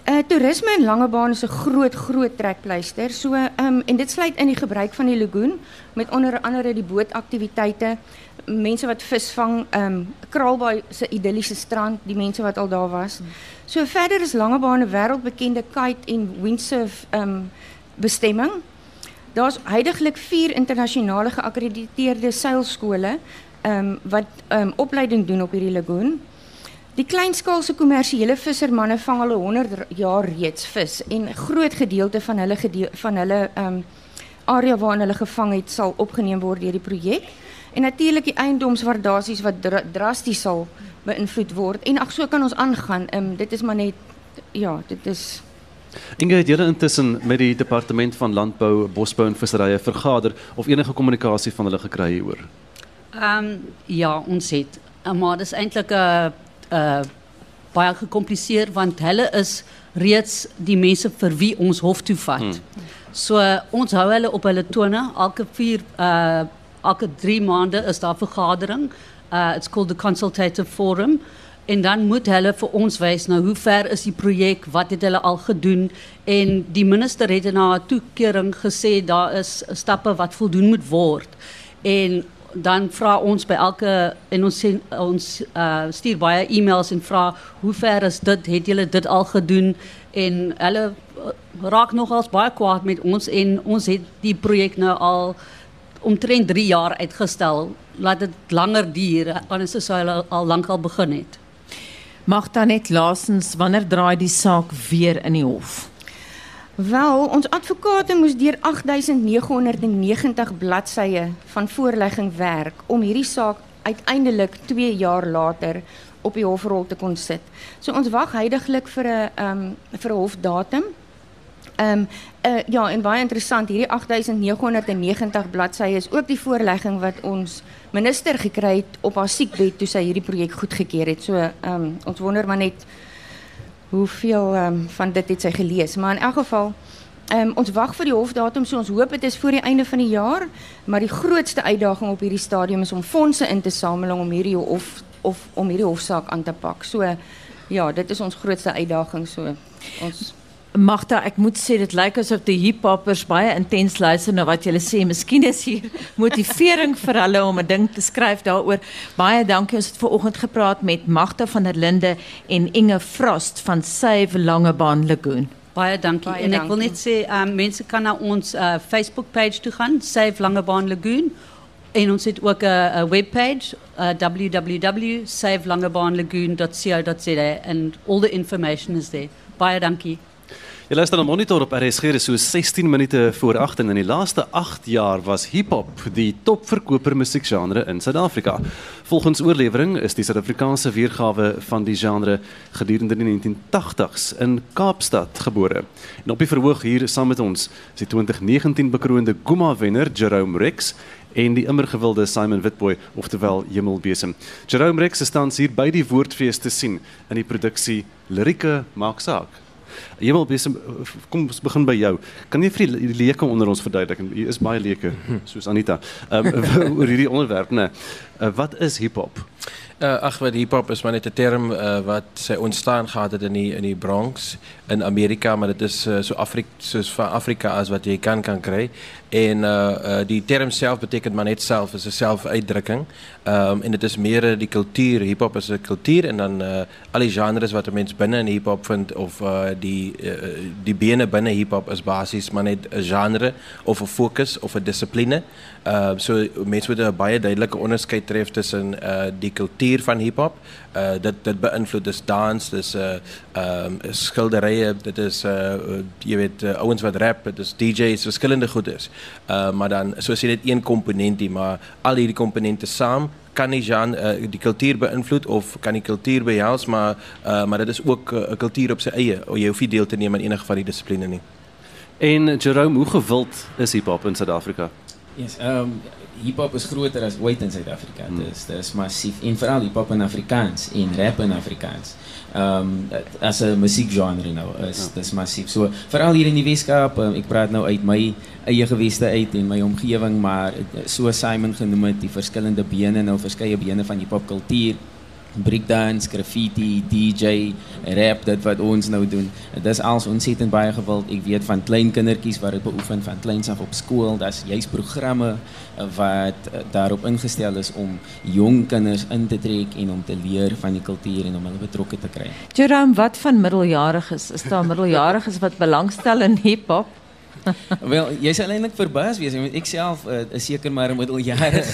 Uh, toerisme in Langebaan is 'n groot groot trekpleister. So um, en dit sluit in die gebruik van die lagoon met onder andere die bootaktiwiteite, mense wat visvang, ehm um, Kraalbaai se idilliese strand, die mense wat al daar was. So verder is Langebaan 'n wêreldbekende kite en windsurf um, bestemming. Daar's heidaglik 4 internasionale geakkrediteerde seilskole ehm um, wat um, opleiding doen op hierdie lagoon. Die kleinskaalse kommersiële vissermanne vang al 100 jaar reeds vis en 'n groot gedeelte van hulle gedeel, van hulle ehm um, area waarin hulle gevang het sal opgeneem word deur die projek. En natuurlik die eiendomswaardasies wat dra drasties sal beïnvloed word. En ag so kan ons aangaan. Ehm um, dit is maar net ja, dit is Inge het julle intussen met die departement van landbou, bosbou en visserye vergader of enige kommunikasie van hulle gekry hieroor? Ehm um, ja, ons het maar dis eintlik 'n uh baie gecompliceerd, want hulle is reeds die mense vir wie ons hof toe vat. Hmm. So ons hou hulle op hulle tone elke 4 uh elke 3 maande is daar vergadering. Uh it's called the consultative forum. En dan moet hulle vir ons wys nou hoe ver is die projek, wat het hulle al gedoen en die minister het na 'n toekering gesê daar is stappe wat voldoen moet word. En dan vra ons by elke en ons sê ons uh, stuur baie e-mails en vra hoe ver is dit het julle dit al gedoen en hulle raak nogals baie kwaad met ons en ons het die projek nou al omtrent 3 jaar uitgestel. Laat dit langer duur anders sou hulle al lank al begin het. Mag dan net laasens wanneer draai die saak weer in die hof? Wel, ons advokate moes deur 8990 bladsye van voorlegging werk om hierdie saak uiteindelik 2 jaar later op die hofrol te kon sit. So ons wag heidaglik vir 'n ehm um, vir 'n hofdatum. Ehm um, uh, ja, en baie interessant, hierdie 8990 bladsye is ook die voorlegging wat ons minister gekry het op haar siekbed toe sy hierdie projek goedgekeur het. So ehm um, ons wonder maar net hoeveel um, van dit het sy gelees, maar in elk geval um, ons wag vir die hofdatum, so ons hoop dit is voor die einde van die jaar, maar die grootste uitdaging op hierdie stadium is om fondse in te samel om hierdie hof of om hierdie hofsaak aan te pak. So ja, dit is ons grootste uitdaging so. Ons Magda, ek moet sê dit lyk asof die hiphoppers baie intens luister na wat jy sê. Miskien is hier motivering vir hulle om 'n ding te skryf daaroor. Baie dankie. Ons het ver oggend gepraat met Magda van der Linde en Inge Frost van Save Langebaan Lagoon. Baie dankie. Baie en ek wil dankie. net sê, um, mense kan na ons uh, Facebook page toe gaan, Save Langebaan Lagoon. En ons het ook 'n 'n webpage, uh, www.savelangebaanlagoon.co.za and all the information is there. Baie dankie. Jy luister na Monitor op RSG, dis so 16 minute voor 8 en in die laaste 8 jaar was hip-hop die topverkoper musiekgenre in Suid-Afrika. Volgens oorlewering is die Suid-Afrikaanse weergawe van die genre gedurende die 1980s in Kaapstad gebore. En op die verhoog hier saam met ons is die 2019 bekroonde Guma wenner Jerome Rex en die immer gewilde Simon Witboy, oftewel Hemelbesem. Jerome Rex is tans hier by die Woordfees te sien in die produksie Lirieke maak saak. Hemelbesem, kom ons begin by jou. Kan jy vir die leuke onder ons verduidelik? En Hier is baie leuke, soos Anita. Um, oor hierdie onderwerp, né? Uh, wat is hip-hop? Uh, ag wat hip-hop is maar net 'n term uh, wat sy ontstaan gehad het in die in die Bronx in Amerika, maar dit is uh, so Afrika soos van Afrika as wat jy kan kan kry. En uh, uh die term self beteken maar net self, is 'n selfuitdrukking. Ehm um, en dit is meer uh, die kultuur, hip-hop is 'n kultuur en dan uh al die genres wat 'n mens binne in hip-hop vind of uh die uh, die bene binne hip-hop is basies maar net 'n genre of 'n fokus of 'n dissipline. Ehm uh, so mense moet 'n baie duidelike onderskeid tref tussen uh die kultuur van hip-hop. Uh dit dit beïnvloed dis dans, dis uh ehm um, skilderye, dit is uh jy weet uh, ouens wat rap, dit is DJ's, verskillende goeders. Uh maar dan soos jy net een komponentie, maar al hierdie komponente saam kan die genre uh, die kultuur beïnvloed of kan die kultuur behels maar uh, maar dit is ook 'n uh, kultuur op sy eie. Jy hoef nie deel te neem aan enige van die dissipline nie. En Jerome, hoe gewild is hip-hop in Suid-Afrika? Yes, um hip-hop is groter as ooit in Suid-Afrika. Dit is dit is massief en veral hip-hop in Afrikaans en rap in Afrikaans. Um as 'n musiekgenre nou is Ja. ja. dis massief. So veral hier in die Weskaap, um, ek praat nou uit my eie geweste uit en my omgewing, maar eh, so Simon genoem het, die verskillende bene nou verskeie bene van hip-hop kultuur breakdance, graffiti, DJ, rap, dit wat ons nou doen. Dit is als ontsettend baie gewild. Ek weet van klein kindertjies wat dit beoefen van kleins af op skool. Daar's juist programme eh, wat eh, daarop ingestel is om jong kinders in te trek en om te leer van die kultuur en om hulle betrokke te kry. Jerome, wat van middeljariges? Is daar middeljariges wat belangstel in hip-hop? Wel, jy sal eintlik verbaas wees want ek self uh, is seker maar 'n middeljarig.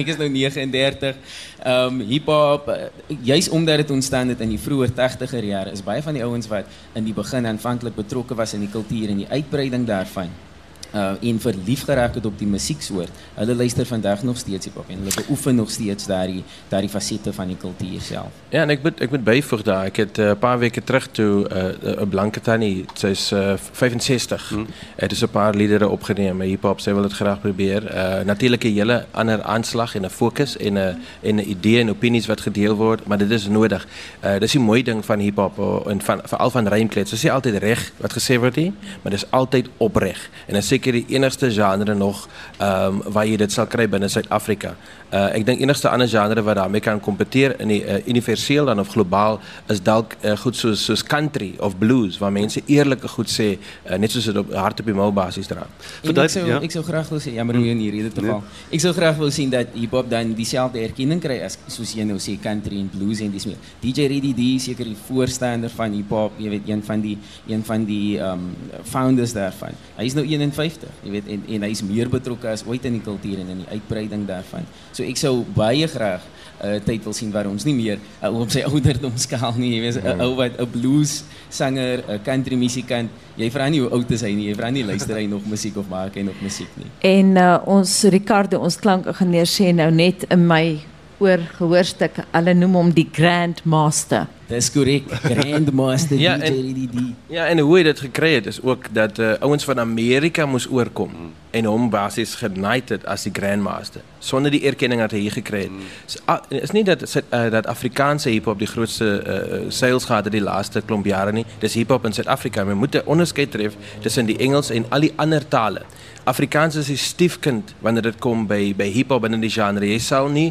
ek is nou 39. Ehm um, hiphop uh, juis omdat dit ontstaan het in die vroeë 80er jare is baie van die ouens wat in die begin aanvanklik betrokke was in die kultuur en die uitbreiding daarvan uh en verlief geraak het op die musieksoort. Hulle luister vandag nog steeds hiphop en hulle beoefen nog steeds daardie daardie fasette van die kultuur self. Ja, en ek moet ek moet byvoeg daar. Ek het 'n uh, paar weke terug toe 'n uh, 'n blanke tannie, sy's uh, 65. Hmm. Het dus 'n paar liedere opgeneem, hip-hop, sy wil dit graag probeer. Uh natuurlik 'n hele ander aanslag en 'n fokus en 'n en 'n idee en opinies wat gedeel word, maar dit is nodig. Uh dis die mooi ding van hip-hop uh, en van veral van rymklets. Dit is nie altyd reg wat gesê word nie, maar dis altyd opreg. En dan sê seker die enigste genre nog ehm um, waar jy dit sal kry binne Suid-Afrika. Uh ek dink enigste ander genre wat daarmee kan kompeteer in die uh, universeel dan of globaal is dalk uh, goed soos soos country of blues waar mense eerlike goed sê uh, net soos dit op hart op die mou basis dra. Ek sou ja. ek sou graag wil sê jammer hoe in hierdie geval. Nee. Ek sou graag wil sien dat hip hop dan dieselfde erkenning kry as soos jy nou sê country en blues en dis meer. DJ Reddy D seker die voorstander van hip hop, jy weet een van die een van die um founders daarvan. Hy is nou 51, jy weet en en is meer betrokke as ooit in die kultuur en in die uitbreiding daarvan. So ek sou baie graag 'n uh, tyd wil sien waar ons nie meer uh, op sy ouderdom skaal nie, jy weet 'n ou wat 'n blues sanger, 'n country musikant, jy vra nie hoe oud is hy nie, jy vra nie luister hy nog musiek of maak hy nog musiek nie. En uh, ons Ricardo, ons klankingenieur sê nou net in my oor gehoorstuk, hulle noem hom die Grand Master. Dis korrek, Grand Master ja, DJ en, Ja, en hoe hy dit gekry het is ook dat uh, ouens van Amerika moes oorkom mm. en hom basies genait het as die Grand Master sonder die erkenning wat hy hier gekry het. Mm. So, uh, is nie dat uh, dat Afrikaanse hiphop die grootste uh, sales gehad het die laaste klomp jare nie. Dis hiphop in Suid-Afrika. Mens moet 'n onderskeid tref tussen die Engels en al die ander tale. Afrikaans is die stiefkind wanneer dit kom by by hiphop in die genre. Jy sal nie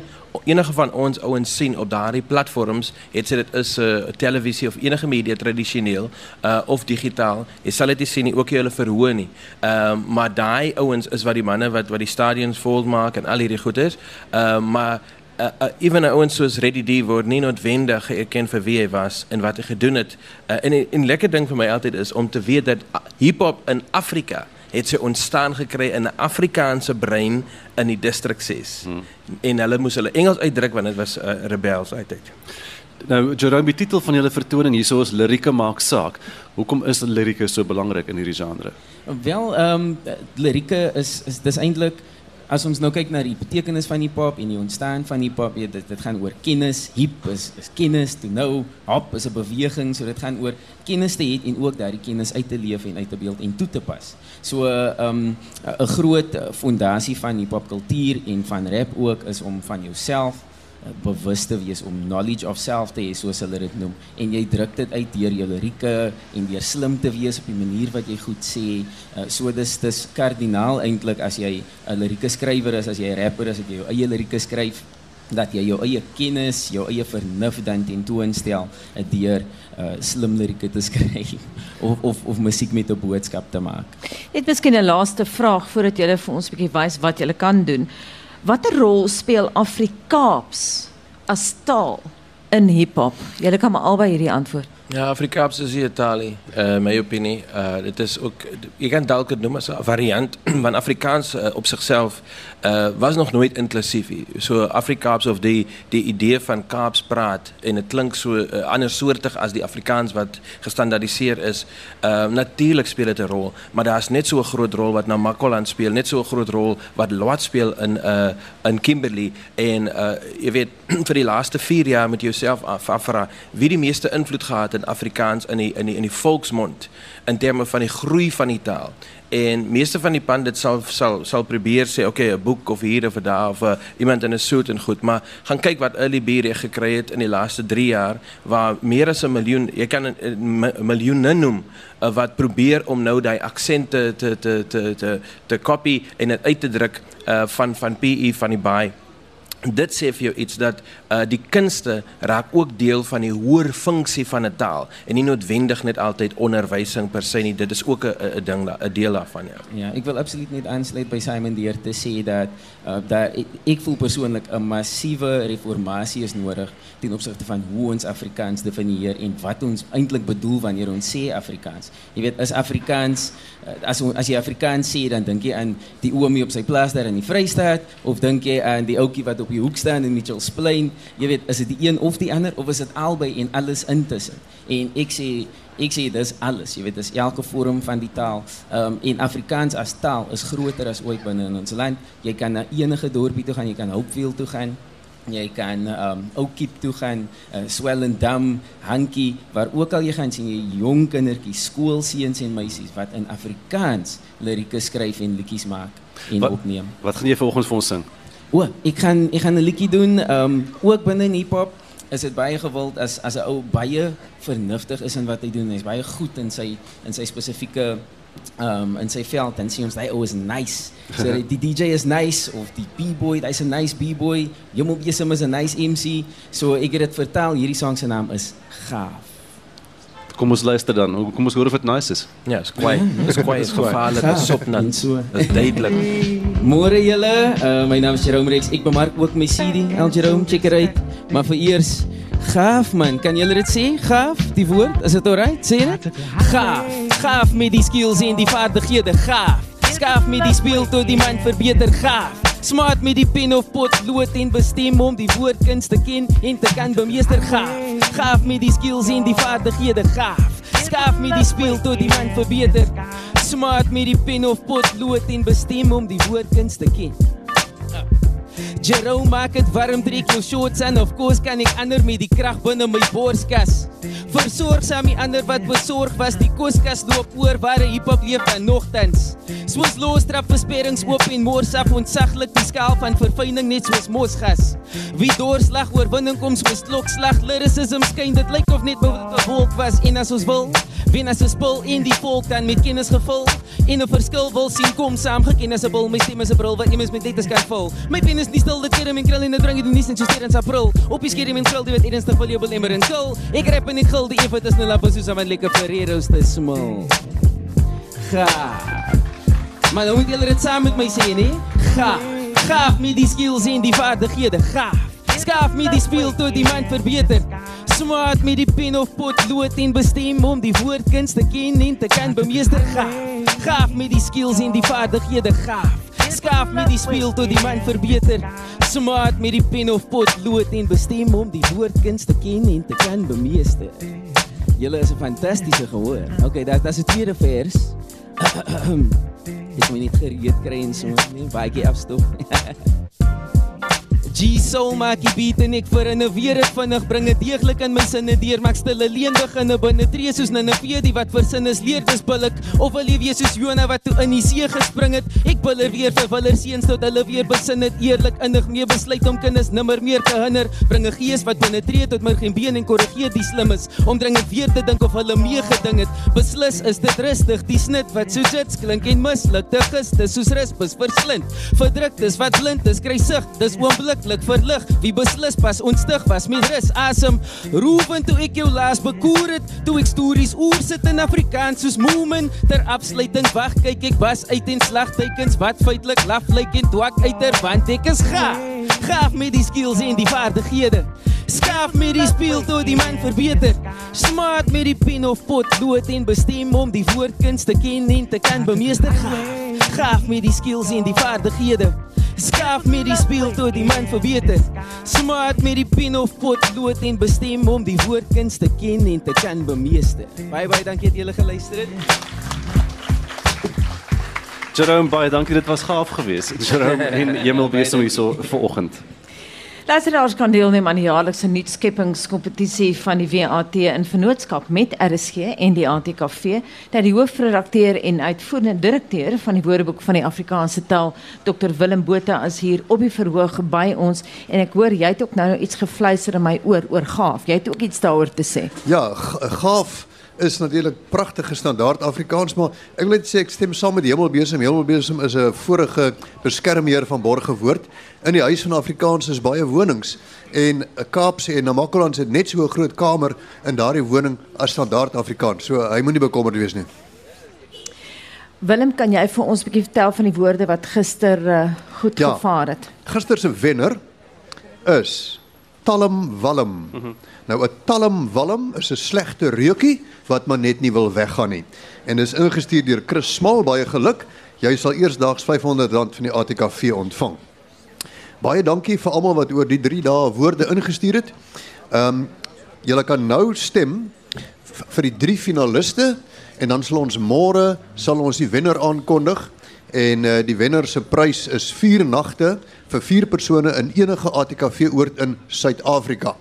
enige van ons ouens sien op daardie platforms, het dit is 'n uh, televisie of enige media tradisioneel uh, of digitaal. Jy sal dit nie sien nie, ook jy hulle verhoor nie. Ehm uh, maar daai ouens is wat die manne wat wat die stadions vol maak en al hierdie goeders. Ehm uh, maar uh, uh, even nou ons soos Ready D word nie noodwendig erken vir wie hy was en wat hy gedoen het. Uh, en 'n lekker ding vir my altyd is om te weet dat uh, hip-hop in Afrika het sy ontstaan gekry in 'n Afrikaanse brein in die distrik 6. Hmm. En hulle moes hulle Engels uitdruk want dit was 'n uh, rebels uitheid. Nou Jerome die titel van julle vertoning hierso is lirieke maak saak. Hoekom is lirieke so belangrik in hierdie genre? Wel, ehm um, lirieke is is dis eintlik as ons nou kyk na die betekenis van hip hop en die ontstaan van hip hop, dit dit gaan oor kennis, hip is is kennis, to know, hop is 'n beweging, so dit gaan oor kennis te hê en ook daardie kennis uit te leef en uit te beeld en toe te pas. So 'n um, 'n groot fondasie van hip hop kultuur en van rap ook is om van jouself bewus te wees om knowledge of self te hê soos hulle dit noem en jy druk dit uit deur jou lirieke en deur slim te wees op die manier wat jy goed sê uh, so dis dis kardinaal eintlik as jy 'n lirieke skrywer is as jy 'n rapper is as jy jou eie lirieke skryf dat jy jou eie kennis, jou eie vernuf dan tentoonstel uh, deur uh, slim lirieke te skryf of of of musiek met 'n boodskap te maak. Net miskien 'n laaste vraag voordat jy vir ons 'n bietjie wys wat jy kan doen. Watter rol speel Afrikaans as taal in hiphop? Julle kan maar albei hierdie antwoord. Ja, Afrikaans is taal, uh, my opinie. Uh, dit is ook, je kan het noemen als een variant, want Afrikaans uh, op zichzelf uh, was nog nooit inclusief. So Afrikaans of die, die idee van Kaaps praat, en het klinkt zo so, uh, andersoortig als die Afrikaans wat gestandaardiseerd is. Uh, natuurlijk speelt het een rol, maar daar is net zo'n so groot rol wat Namakoland speelt, net zo'n so groot rol wat Loat speelt in, uh, in Kimberley. En uh, je weet, voor die laatste vier jaar moet je jezelf afvragen wie die meeste invloed gehad in Afrikaans in die in die in die volksmond in terme van die groei van die taal. En meeste van die pandits sal sal sal probeer sê okay 'n boek of hier of daar of uh, iemand in 'n suit en goed, maar gaan kyk wat Ali B reg gekry het in die laaste 3 jaar waar meer as 'n miljoen, jy kan 'n miljoene noem uh, wat probeer om nou daai aksente te te te te te copy en dit uit te druk uh, van van PE van die baie dit sê vir jou iets dat uh, die kunste raak ook deel van die hoër funksie van 'n taal en nie noodwendig net altyd onderwysing per se nie dit is ook 'n ding 'n deel daarvan ja. Ja, ek wil absoluut net aansluit by Simon deur te sê dat uh, dat ek, ek voel persoonlik 'n massiewe reformatie is nodig ten opsigte van hoe ons Afrikaans definieer en wat ons eintlik bedoel wanneer ons sê Afrikaans. Jy weet, is Afrikaans uh, as as jy Afrikaans sê dan dink jy aan die oomie op sy plaas daar in die Vrystaat of dink jy aan die ouetjie wat op die hoek staan in Mitchells Plain. Jy weet, is dit die een of die ander of is dit albei en alles intussen? En ek sê ek sê dis alles. Jy weet, dis elke vorm van die taal. Um, en Afrikaans as taal is groter as ooit binne in ons land. Jy kan na enige dorpie toe gaan, jy kan Hopefield toe gaan. Jy kan ehm um, Oukiep toe gaan, uh, Swellendam, Hankie, waar ook al jy gaan sien jy jong kindertjies, skoolseuns en meisies wat in Afrikaans lirieke skryf en liedjies maak en wat, opneem. Wat gaan jy volgens vir ons sing? O, ek gaan ek gaan 'n liedjie doen. Um, ook binne hiphop is dit baie gewild as as 'n ou baie vernuftig is in wat hy doen. Hy's baie goed in sy in sy spesifieke um in sy veld en sê ons hy ou is nice. So die, DJ is nice of die B-boy, hy's 'n nice B-boy. Jommo Besem is 'n nice MC. So ek het dit vertel, hierdie sang se naam is Gaaf. Kom ons luister dan. Kom ons hoor of dit nice is. Ja, is kwaai. Is kwaai, is gevaarlik, is sopnat. So. Dis duidelik. Môre julle, uh, my naam is Jerome Rex. Ek bemark ook my CD, El Jerome, check it out. Maar vir eers Gaaf man, kan julle dit sê? Gaaf, die woord, is dit alright? Sê dit? Gaaf. Gaaf met die skills en die vaardighede, gaaf. Skaaf met die speel tot die man verbeter, gaaf. Smart met die pen of pot lood en bestem om die woordkuns te ken en te kan bemeester, gaaf. Gaaf met die skills en die vaardighede, gaaf. Skaaf met die speel tot die man verbeter. Smart met die pen of pot lood en bestem om die woordkuns te ken. Jerome maak dit warm trek jou shorts aan of kos kan ek ander met die krag binne my borskas. Versorgsaam die ander wat besorg was die koskas loop oor waar 'n hiphop leef dan nogtans. Soos lostrap versperrings oop en mors af ontsaglik die skaal van verfyning net soos mosgas. Wie doorslag oorwinning kom soos klokslag lyricism skyn dit lyk of net 'n wolk was en as ons wil Wen as 'n spul in die volk dan met kennis gevul en 'n verskil wil sien kom saam geken as 'n bil my stem is 'n bril wat iemand met letters kan vul. My pen is nie stil dit kerm en krill en dit bring dit nie net sterk in April. Op die skerm en krill dit ernstig wil jy belemmer en kill. Ek rap en ek gil die effort is nou lappe soos aan my lekker Ferrero's te smil. Ga. Maar nou moet julle dit saam met my sê nee. Ga. Gaaf met die skills en die vaardighede. Gaaf. Skaaf met die speel tot die man verbeter. Smart met die pen of pot lood en bestem om die woordkuns te ken en te kan bemeester. Gaaf. Gaaf met die skills en die vaardighede. Gaaf. Skaaf met die speel tot die man verbeter. Smart met die pen of pot lood en bestem om die woordkuns te ken en te kan bemeester. Julle is 'n fantastiese gehoor. Okay, dat dat is die tweede vers. Ek moet net gereed kry en so net baie keer afstof. G-Soul maak die beat en ek weer dit vinnig bring dit deeglik in my sinne deur. Maak stil alleen beginne binne tree soos Nineveh die wat vir sin is leer dis billik. Of wil jy wees soos Jona wat toe in die see gespring het? Ek buller weer vir willer seuns tot hulle weer besin het. Eerlik innig mee besluit om kinders nimmer meer te hinder. Bring 'n gees wat binne tree tot my geen been en korrigeer die slimmes om dringend weer te dink of hulle mee geding het. Beslis is dit rustig die snit wat so jits klink en misluk te gister soos rispus verslind verdruktes wat blind is kry sig dis oomblik werklik verlig. Wie beslis pas ontstig was met rus asem. Roepen toe ek jou laas bekoer het toe ek stories oor sit in Afrikaans soos Moomin. Ter afsluiting wag kyk ek was uit en slagtekens wat feitelik laf lyk en twak uit ter want ek is gaaf gaaf met die skills en die vaardighede skaaf met die speel tot die man verbeter smart met die pen of pot dood en bestem om die woordkuns te ken en te kan bemeester gaaf met die skills en die vaardighede Skaaf met die speel tot die man verbeter. Smart met die pen of pot lood en bestem om die woordkuns te ken en te kan bemeester. Baie baie dankie dat julle geluister het. Jerome baie dankie dit was gaaf geweest. Jerome en Hemel besig hierso vir oggend. Luisteraars kan deelneem aan die jaarlikse nuutskeppingskompetisie van die WAT in vennootskap met RSG en die ATKV. Dat die hoofredakteur en uitvoerende direkteur van die Woordeboek van die Afrikaanse taal, Dr Willem Botha is hier op die verhoog by ons en ek hoor jy het ook nou iets gefluister in my oor oor gaaf. Jy het ook iets daaroor te sê. Ja, gaaf is natuurlik pragtige standaard Afrikaans, maar ek wil net sê ek stem saam met Hemelbesem. Hemelbesem is 'n vorige beskermheer van Borgewoord. In die huis van Afrikaans is baie wonings en Kaapse en Namakoland het net so 'n groot kamer in daardie woning as standaard Afrikaans. So hy moenie bekommerd wees nie. Willem, kan jy vir ons 'n bietjie vertel van die woorde wat gister uh, goed ja, gevaar het? Gister se wenner is Talm Walm. Mm -hmm. Nou 'n Talm Walm is 'n slegte reukie wat maar net nie wil weggaan nie. En dis ingestuur deur Chris Smal baie geluk. Jy sal eersdaags R500 van die ATKV ontvang. Baie dankie vir almal wat oor die 3 dae woorde ingestuur het. Ehm um, julle kan nou stem vir die drie finaliste en dan sal ons môre sal ons die wenner aankondig en uh, die wenner se prys is 4 nagte vir 4 persone in enige ATKV oord in Suid-Afrika.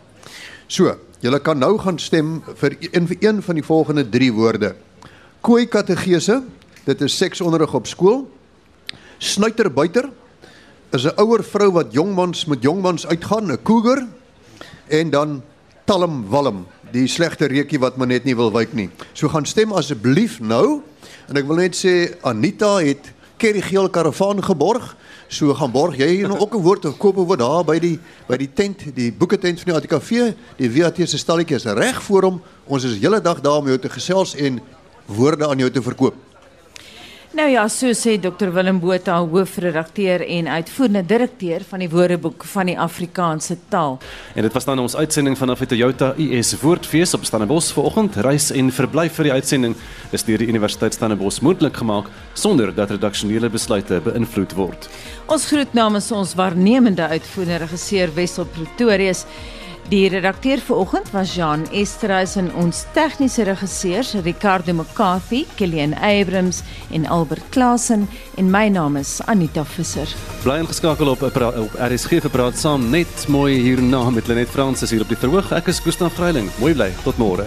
So, julle kan nou gaan stem vir een vir een van die volgende 3 woorde. Kooi kategese, dit is seksonderrig op skool. Snuiter buiter is 'n ouer vrou wat jongmans met jongmans uitgaan, 'n cougar. En dan talm walm, die slegte reukie wat maar net nie wil wyk nie. So gaan stem asseblief nou En ek wil net sê Anita het Kerry Geel karavaan geborg. So gaan borg jy nou ook 'n woord of koop 'n woord daar by die by die tent, die boeketent van die ATKV. Die VAT se stalletjie is reg voor hom. Ons is hele dag daar om jou te gesels en woorde aan jou te verkoop. Nou ja, so sê Dr Willem Botha, hoofredakteur en uitvoerende direkteur van die Woordeboek van die Afrikaanse taal. En dit was dan ons uitsending vanaf die Toyota US Woordfees op Stellenbosch vanoggend. Reis en verblyf vir die uitsending is deur die Universiteit Stellenbosch moontlik gemaak sonder dat redaksionele besluite beïnvloed word. Ons groet namens ons waarnemende uitvoerende regisseur Wessel Pretorius. Die redakteur vanoggend was Jean Esterhuis en ons tegniese regisseurs Ricardo McCarthy, Kilian Abrams en Albert Klasen en my naam is Anita Visser. Bly ingeskakel op op RSG vir praat saam net mooi hierna met Lenet Fransis hier op die verhoog. Ek is Gustaf Vreiling. Mooi bly. Tot môre.